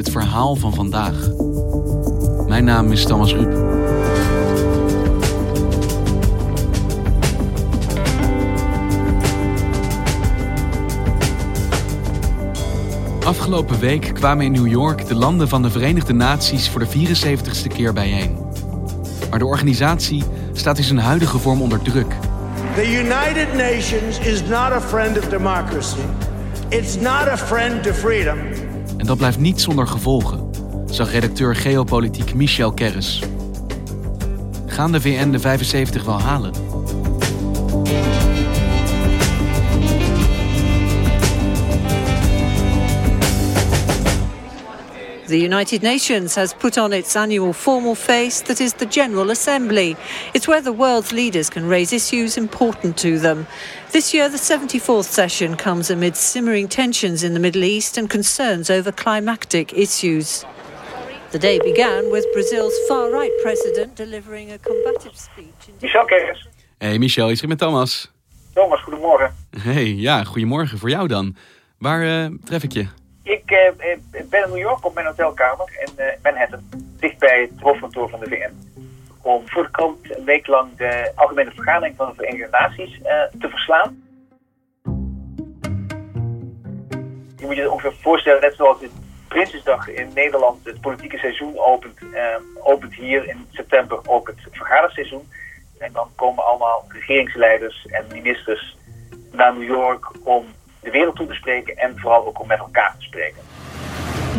het verhaal van vandaag. Mijn naam is Thomas Ruip. Afgelopen week kwamen in New York de landen van de Verenigde Naties voor de 74ste keer bijeen. Maar de organisatie staat in zijn huidige vorm onder druk. The United Nations is not a friend of democracy. It's not a friend to freedom. En dat blijft niet zonder gevolgen, zag redacteur geopolitiek Michel Kerris. Gaan de VN de 75 wel halen? The United Nations has put on its annual formal face that is the General Assembly. It's where the world's leaders can raise issues important to them. This year, the 74th session comes amid simmering tensions in the Middle East and concerns over climactic issues. The day began with Brazil's far right president delivering a combative speech. In Michel Kerris. Hey Michel, is er met Thomas? Thomas, goedemorgen. Hey, ja, goedemorgen voor jou dan. Waar uh, tref ik je? Ik uh, ben in New York op mijn hotelkamer in uh, Manhattan, dichtbij het hoofdkantoor van de VN. Om voor de een week lang de algemene vergadering van de Verenigde Naties te verslaan. Je moet je ongeveer voorstellen, net zoals het Prinsjesdag in Nederland het politieke seizoen opent, opent hier in september ook het vergaderseizoen. En dan komen allemaal regeringsleiders en ministers naar New York om de wereld toe te spreken en vooral ook om met elkaar te spreken.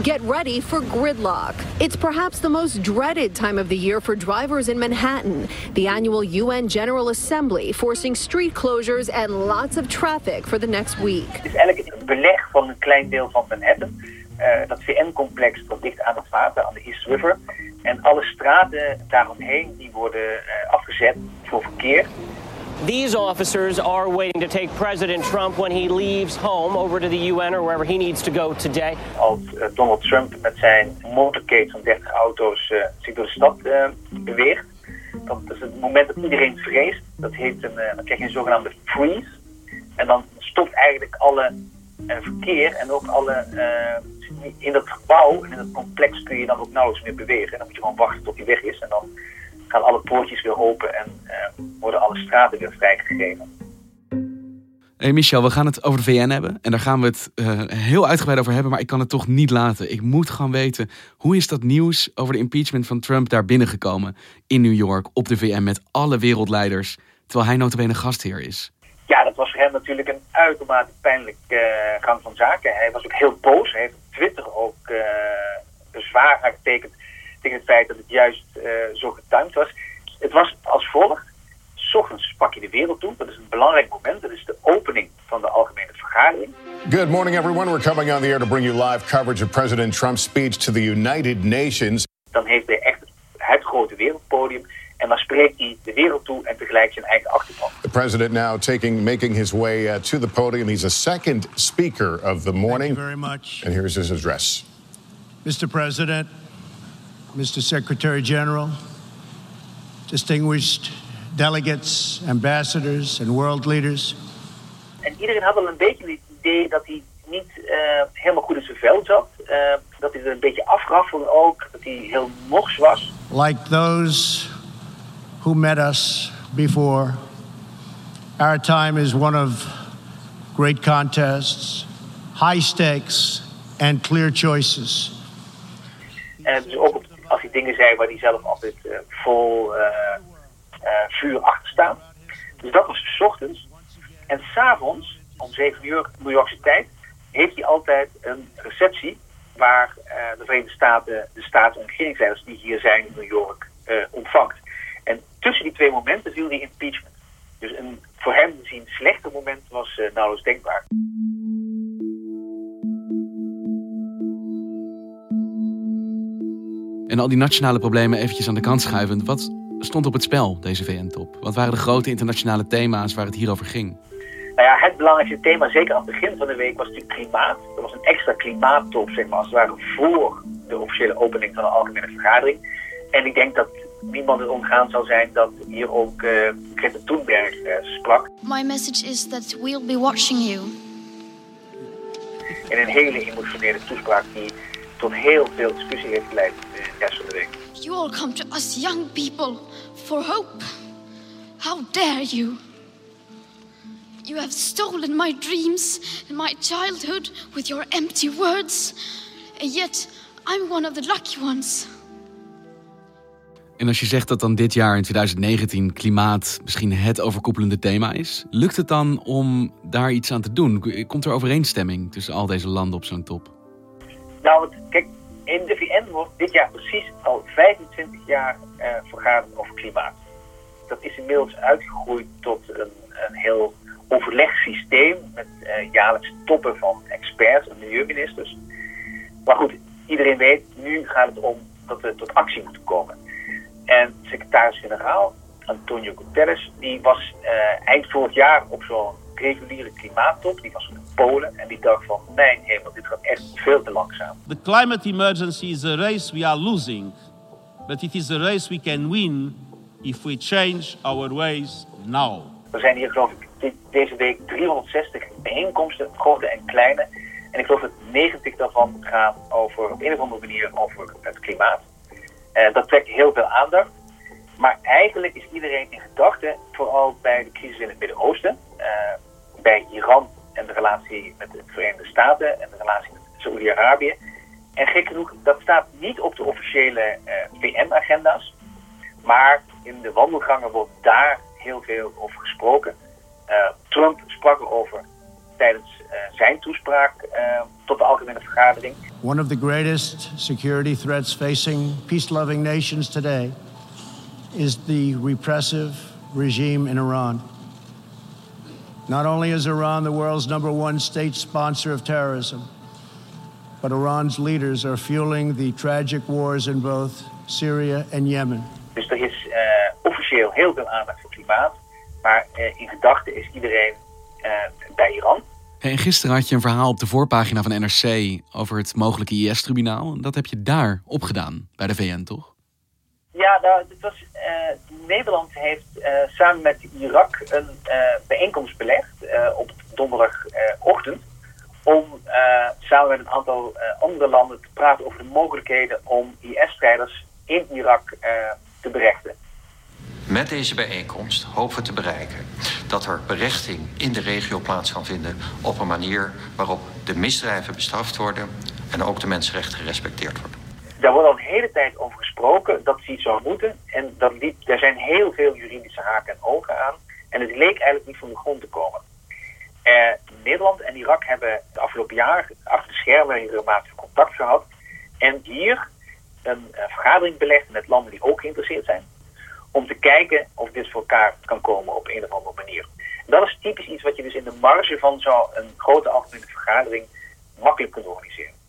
Get ready for gridlock. It's perhaps the most dreaded time of the year for drivers in Manhattan. The annual UN General Assembly forcing street closures and lots of traffic for the next week. Het is eigenlijk een beleg van een klein deel van Manhattan. Uh, dat VN-complex dat ligt aan het water, aan de East River. En alle straten daaromheen die worden uh, afgezet voor verkeer. These officers are waiting to take President Trump when he leaves home over to the UN or wherever he needs to go today. Als uh, Donald Trump met zijn motorcade van 30 auto's uh, zich door de stad uh, beweegt, dat is het moment dat iedereen vreest. Dat heet een, dan krijg je een zogenaamde freeze. En dan stopt eigenlijk alle verkeer en ook alle in dat gebouw en in dat complex kun je dan ook nauwelijks meer bewegen. En dan moet je gewoon wachten tot hij weg is en dan gaan alle poortjes weer open en uh, worden alle straten weer vrijgegeven. Hey Michel, we gaan het over de VN hebben. En daar gaan we het uh, heel uitgebreid over hebben. Maar ik kan het toch niet laten. Ik moet gewoon weten, hoe is dat nieuws over de impeachment van Trump daar binnengekomen in New York op de VN met alle wereldleiders. Terwijl hij notabene gastheer is. Ja, dat was voor hem natuurlijk een uitermate pijnlijk uh, gang van zaken. Hij was ook heel boos. Hij heeft op Twitter ook uh, bezwaar aangetekend tegen het feit dat het juist uh, zo getimed was. Het was als volgt. S ochtends pak je de wereld toe. Dat is een belangrijk moment. Dat is de opening van de algemene vergadering. Good morning, everyone. We're coming on the air to bring you live coverage of President Trump's speech to the United Nations. Dan heeft hij echt het grote wereldpodium. En dan spreekt hij de wereld toe en tegelijk zijn eigen achterban. The president now taking, making his way uh, to the podium. He's a second speaker of the morning. Thank you very much. And here's his address. Mr. President, Mr. Secretary General, distinguished delegates, ambassadors, and world leaders. En iedereen had al een beetje het idee dat hij niet uh, helemaal goed in zijn vel zat. Uh, dat hij er een beetje afraffelde ook, dat hij heel mors was. Like those who met us before, our time is one of great contests, high stakes, and clear choices. En dus ook dingen zei waar hij zelf altijd uh, vol uh, uh, vuur achter staat. Dus dat was s ochtends. En s'avonds, om 7 uur New Yorkse tijd, heeft hij altijd een receptie waar de Verenigde Staten de staats- en regeringsleiders die hier zijn in New York uh, ontvangt. En tussen die twee momenten viel die impeachment. Dus een voor hem gezien slechter moment was nauwelijks denkbaar. En al die nationale problemen eventjes aan de kant schuivend. Wat stond op het spel, deze VN-top? Wat waren de grote internationale thema's waar het hier over ging? Nou ja, het belangrijkste thema, zeker aan het begin van de week, was natuurlijk klimaat. Er was een extra klimaattop, zeg maar, als het ware voor de officiële opening van de algemene vergadering. En ik denk dat niemand het omgaan zal zijn dat hier ook uh, Greta Thunberg uh, sprak. My message is that we'll be watching you. In een hele emotionele toespraak die tot heel veel discussie heeft geleid all come to us young people for hope. How dare you? You have stolen my dreams and my childhood with your empty words. And yet, I'm one of the lucky ones. En als je zegt dat dan dit jaar in 2019 klimaat misschien het overkoepelende thema is, lukt het dan om daar iets aan te doen? Komt er overeenstemming tussen al deze landen op zo'n top? Nou, kijk, in de VN wordt dit jaar precies al 25 jaar uh, vergaderd over klimaat. Dat is inmiddels uitgegroeid tot een, een heel overlegsysteem met uh, jaarlijks toppen van experts en milieuministers. Maar goed, iedereen weet, nu gaat het om dat we tot actie moeten komen. En secretaris-generaal Antonio Guterres, die was uh, eind vorig jaar op zo'n reguliere klimaattop. Die was Polen en die dacht van, mijn hemel, dit gaat echt veel te langzaam. The climate emergency is a race we are losing. But it is a race we can win if we change our ways now. Er zijn hier geloof ik deze week 360 bijeenkomsten, grote en kleine. En ik geloof dat 90 daarvan gaan over, op een of andere manier over het klimaat. Uh, dat trekt heel veel aandacht. Maar eigenlijk is iedereen in gedachten, vooral bij de crisis in het Midden-Oosten, uh, bij Iran en de relatie met de Verenigde Staten en de relatie met Saoedi-Arabië. En gek genoeg, dat staat niet op de officiële uh, VN-agenda's. Maar in de wandelgangen wordt daar heel veel over gesproken. Trump sprak erover tijdens zijn toespraak tot de algemene vergadering. One of the greatest security threats facing peace-loving nations today is the repressive regime in Iran. Not only is Iran the world's number one state sponsor of terrorism, but Iran's leaders are fueling the tragic wars in both Syria and Yemen. Dus er is uh, officieel heel veel aandacht voor klimaat, maar uh, in gedachten is iedereen uh, bij Iran. En gisteren had je een verhaal op de voorpagina van NRC over het mogelijke IS-tribunaal. Dat heb je daar opgedaan bij de VN, toch? Ja, nou, het was, Nederland heeft uh, samen met Irak een uh, bijeenkomst belegd op donderdagochtend. om samen met een aantal andere landen te praten over de mogelijkheden om IS-strijders in Irak te berechten. Met deze bijeenkomst hopen we te bereiken dat er berechting in de regio plaats kan vinden op een manier waarop de misdrijven bestraft worden en ook de mensenrechten gerespecteerd worden. Daar wordt al een hele tijd over gesproken dat zoiets zou moeten. En dat liep, er zijn heel veel juridische haken en ogen aan. En het leek eigenlijk niet van de grond te komen. Eh, Nederland en Irak hebben de afgelopen jaar achter de schermen regelmatig contact gehad. En hier een uh, vergadering belegd met landen die ook geïnteresseerd zijn om te kijken of dit voor elkaar kan komen op een of andere manier. Dat is typisch iets wat je dus in de marge van zo'n grote algemene vergadering makkelijk kunt organiseren.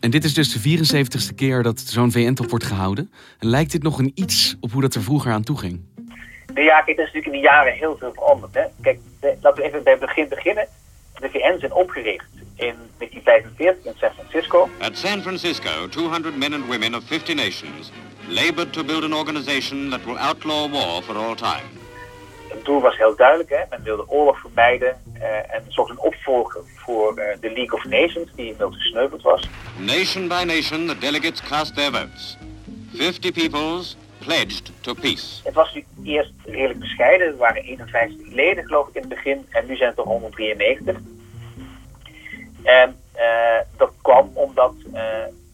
En dit is dus de 74ste keer dat zo'n VN-top wordt gehouden. En lijkt dit nog een iets op hoe dat er vroeger aan toe ging? Nou ja, kijk, er is natuurlijk in de jaren heel veel veranderd. Hè? Kijk, laten we even bij het begin beginnen. De VN zijn opgericht in 1945 in San Francisco. At San Francisco, 200 men and women of 50 nations labored to build an organization that will outlaw war for all time. Het doel was heel duidelijk. Hè? Men wilde oorlog vermijden uh, en zocht een opvolger voor uh, de League of Nations, die inmiddels gesneuveld was. Nation by nation, the delegates cast their votes. 50 peoples pledged to peace. Het was natuurlijk eerst redelijk bescheiden. Er waren 51 leden, geloof ik, in het begin. En nu zijn het er 193. En uh, dat kwam omdat uh,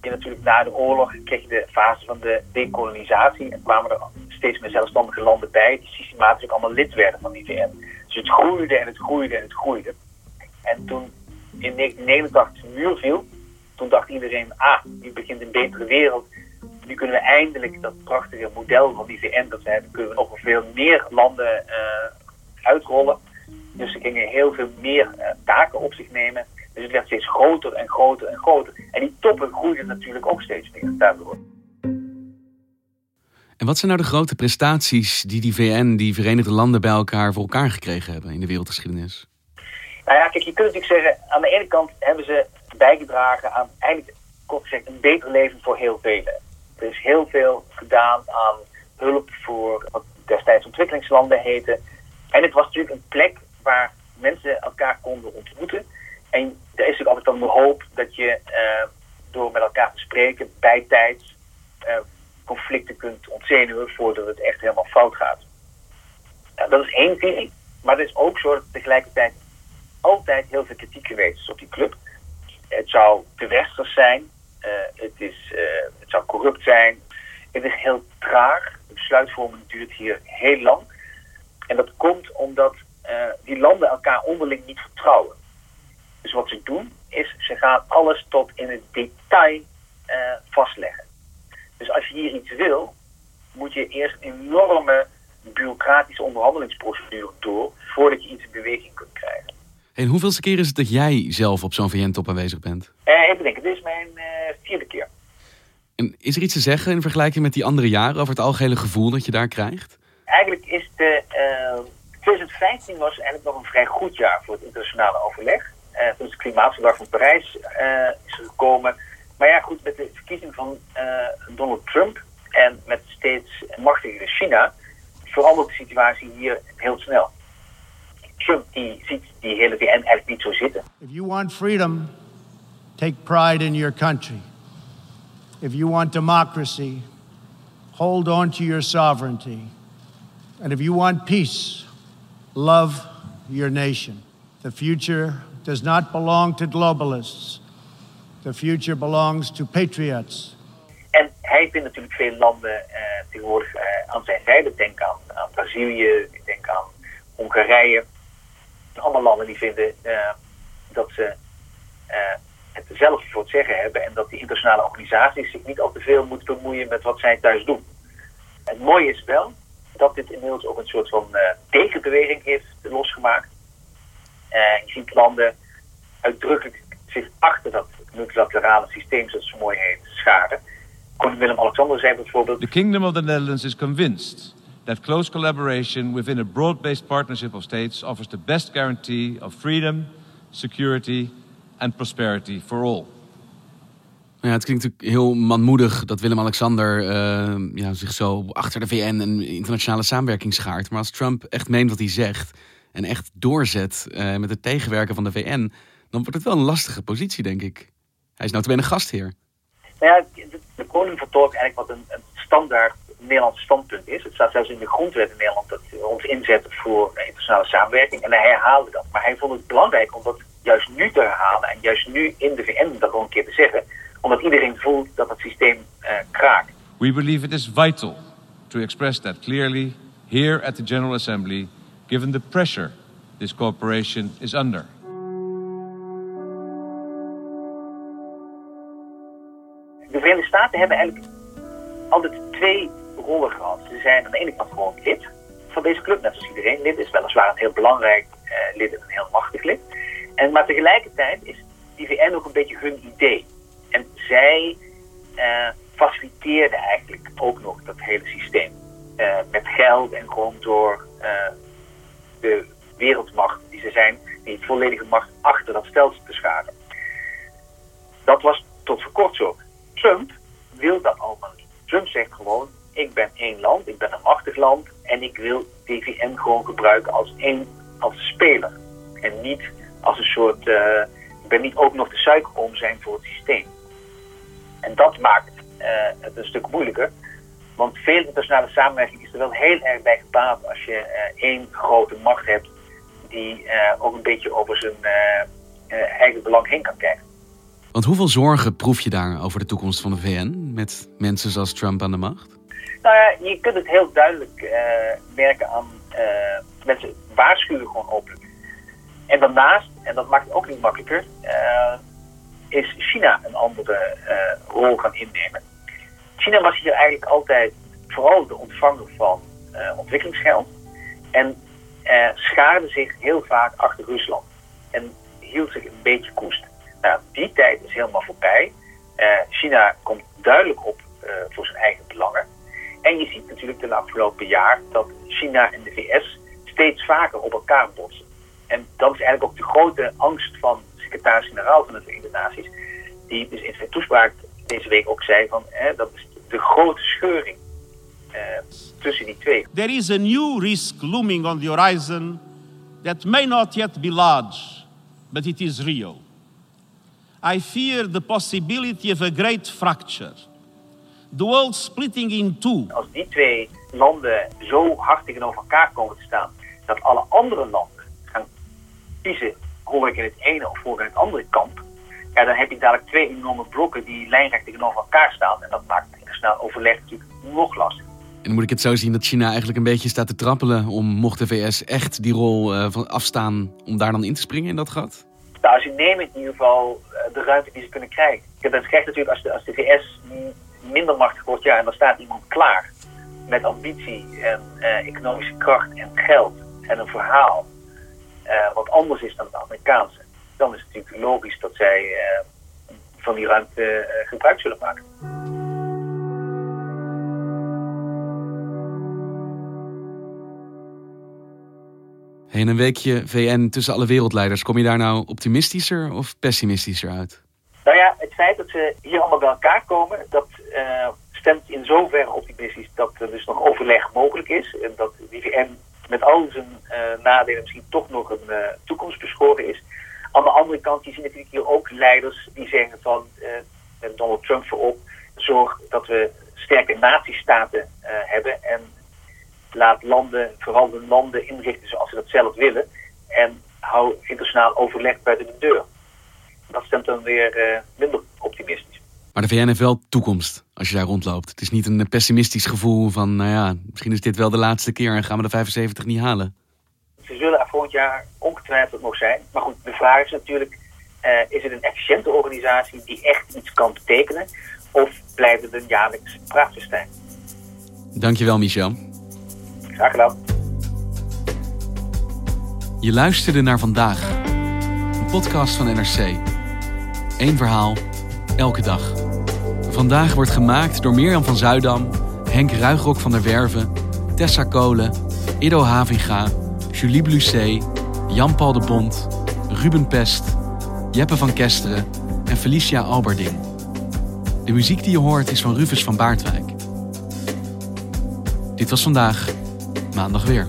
je natuurlijk na de oorlog kreeg je de fase van de dekolonisatie en kwamen er steeds meer zelfstandige landen bij die systematisch allemaal lid werden van die VN. Dus het groeide en het groeide en het groeide. En toen in 1989 de muur viel, toen dacht iedereen, ah, nu begint een betere wereld. Nu kunnen we eindelijk dat prachtige model van die VN dat we hebben, kunnen we nog veel meer landen uh, uitrollen. Dus ze gingen heel veel meer uh, taken op zich nemen. Dus het werd steeds groter en groter en groter. En die toppen groeiden natuurlijk ook steeds meer daardoor. En wat zijn nou de grote prestaties die die VN, die Verenigde Landen bij elkaar voor elkaar gekregen hebben in de wereldgeschiedenis? Nou ja, kijk, je kunt natuurlijk zeggen, aan de ene kant hebben ze bijgedragen aan eigenlijk kort gezegd een beter leven voor heel velen. Er is heel veel gedaan aan hulp voor wat destijds ontwikkelingslanden heette. En het was natuurlijk een plek waar mensen elkaar konden ontmoeten. En er is natuurlijk altijd dan de hoop dat je uh, door met elkaar te spreken bijtijds uh, conflicten kunt ontzenuwen voordat het echt helemaal fout gaat. Nou, dat is één visie. Maar het is ook zo dat tegelijkertijd altijd heel veel kritiek geweest is op die club. Het zou te westers zijn. Uh, het, is, het zou corrupt zijn. Het is heel traag. De besluitvorming duurt hier heel lang. En dat komt omdat die landen elkaar onderling niet vertrouwen. Dus wat ze doen is, ze gaan alles tot in het detail vastleggen. Dus als je hier iets wil, moet je eerst een enorme bureaucratische onderhandelingsprocedure door voordat je iets in beweging kunt krijgen. En hoeveelste keer is het dat jij zelf op zo'n VN-top aanwezig bent? Uh, even denken, dit is mijn uh, vierde keer. En is er iets te zeggen in vergelijking met die andere jaren over het algehele gevoel dat je daar krijgt? Eigenlijk is de, uh, 2015 was eigenlijk nog een vrij goed jaar voor het internationale overleg. Uh, toen de klimaatverdrag van Parijs is gekomen. Maar ja, goed, met de verkiezing van Donald Trump en met steeds machtigere China verandert de situatie hier heel snel. Trump die ziet die hele VN eigenlijk niet zo zitten. If you want freedom, take pride in your country. If you want democracy, hold on to your sovereignty. And if you want peace, love your nation. The future does not belong to globalists. The future belongs to patriots. En hij vindt natuurlijk veel landen uh, tegenwoordig uh, aan zijn zijde. Denk aan, aan Brazilië, denk aan Hongarije allemaal landen die vinden uh, dat ze uh, het zelf voor het zeggen hebben en dat die internationale organisaties zich niet al te veel moeten bemoeien met wat zij thuis doen. Het mooie is wel dat dit inmiddels ook een soort van tegenbeweging heeft losgemaakt. Je ziet landen uitdrukkelijk zich achter dat multilaterale systeem, zoals het zo mooi heet, scharen. Koning Willem-Alexander zei bijvoorbeeld... The Kingdom of the Netherlands is convinced that close collaboration within a broad-based partnership of states offers the best guarantee of freedom, security and prosperity for all. Ja, het klinkt natuurlijk heel manmoedig dat Willem-Alexander uh, ja, zich zo achter de VN en internationale samenwerking schaart. Maar als Trump echt meent wat hij zegt en echt doorzet uh, met het tegenwerken van de VN, dan wordt het wel een lastige positie, denk ik. Hij is nou een gastheer. Nou ja, de, de koning vertolkt eigenlijk wat een, een standaard Nederlands standpunt is. Het staat zelfs in de grondwet in Nederland dat we ons inzetten voor internationale samenwerking. En hij herhaalde dat. Maar hij vond het belangrijk om dat juist nu te herhalen en juist nu in de VN dat gewoon een keer te zeggen. Omdat iedereen voelt dat het systeem uh, kraakt. We believe it is vital to express that clearly here at the General Assembly, given the pressure this cooperation is under. De Verenigde Staten hebben eigenlijk altijd twee rollen gehad. Ze zijn aan de ene kant gewoon lid van deze club, net als iedereen lid is. Weliswaar een heel belangrijk uh, lid en een heel machtig lid. En, maar tegelijkertijd is die VN ook een beetje hun idee. En zij uh, faciliteerden eigenlijk ook nog dat hele systeem. Uh, met geld en gewoon door wereldmacht die ze zijn, die volledige macht achter dat stelsel te scharen. Dat was tot voor kort zo. Trump wil dat allemaal niet. Trump zegt gewoon, ik ben één land, ik ben een machtig land en ik wil TVN gewoon gebruiken als één, als speler. En niet als een soort, uh, ik ben niet ook nog de suikerom zijn voor het systeem. En dat maakt uh, het een stuk moeilijker. Want veel internationale samenwerking is er wel heel erg bij gebaat als je uh, één grote macht hebt die ook een beetje over zijn eigen belang heen kan kijken. Want hoeveel zorgen proef je daar over de toekomst van de VN met mensen zoals Trump aan de macht? Nou ja, je kunt het heel duidelijk uh, merken aan uh, mensen waarschuwen gewoon openlijk. En daarnaast, en dat maakt het ook niet makkelijker, uh, is China een andere rol gaan innemen. China was hier eigenlijk altijd vooral de ontvanger van ontwikkelingsgeld en schaarde zich heel vaak achter Rusland en hield zich een beetje koest. Nou, die tijd is helemaal voorbij. China komt duidelijk op voor zijn eigen belangen. En je ziet natuurlijk de afgelopen jaar dat China en de VS steeds vaker op elkaar botsen. En dat is eigenlijk ook de grote angst van secretaris-generaal van de Verenigde Naties, die dus in zijn toespraak deze week ook zei van hè, dat is de grote scheuring uh, tussen die twee. There is a new risk looming on the horizon that may not yet be large, but it is real. I fear the possibility of a great fracture the world splitting in two. Als die twee landen zo hard tegenover elkaar komen te staan, dat alle andere landen gaan kiezen, hoor ik in het ene of hoor ik in het andere kamp, ja, dan heb je dadelijk twee enorme blokken die lijnrecht tegenover elkaar staan. En dat maakt internationaal overleg natuurlijk nog lastiger. En moet ik het zo zien dat China eigenlijk een beetje staat te trappelen om, mocht de VS echt die rol uh, van afstaan, om daar dan in te springen in dat gat? Nou, ze nemen in ieder geval uh, de ruimte die ze kunnen krijgen. Dat krijgt natuurlijk als de, als de VS minder machtig wordt, ja, en dan staat iemand klaar met ambitie en uh, economische kracht en geld en een verhaal uh, wat anders is dan het Amerikaanse, dan is het natuurlijk logisch dat zij uh, van die ruimte gebruik zullen maken. In een weekje VN tussen alle wereldleiders, kom je daar nou optimistischer of pessimistischer uit? Nou ja, het feit dat ze hier allemaal bij elkaar komen, dat uh, stemt in zoverre optimistisch dat er dus nog overleg mogelijk is. En dat de VN met al zijn uh, nadelen misschien toch nog een uh, toekomst beschoren is. Aan de andere kant, je ziet natuurlijk hier ook leiders die zeggen van Donald Trump voorop, zorg dat we sterke natiestaten hebben en laat landen, vooral de landen inrichten zoals ze dat zelf willen. En hou internationaal overleg buiten de deur dat stemt dan weer uh, minder optimistisch. Maar de VN heeft wel toekomst als je daar rondloopt. Het is niet een pessimistisch gevoel van, nou ja, misschien is dit wel de laatste keer en gaan we de 75 niet halen. Ze zullen jaar ongetwijfeld nog zijn. Maar goed, de vraag is natuurlijk, uh, is het een efficiënte organisatie die echt iets kan betekenen? Of blijft het een jaarlijks praatfestijn? Dankjewel, Michel. Graag gedaan. Je luisterde naar vandaag, een podcast van NRC. Eén verhaal, elke dag. Vandaag wordt gemaakt door Mirjam van Zuidam, Henk Ruigrok van der Werven, Tessa Kolen, Ido Havinga, Julie Blusset, Jan-Paul de Bond, Ruben Pest, Jeppe van Kesteren en Felicia Alberding. De muziek die je hoort is van Rufus van Baardwijk. Dit was vandaag, maandag weer.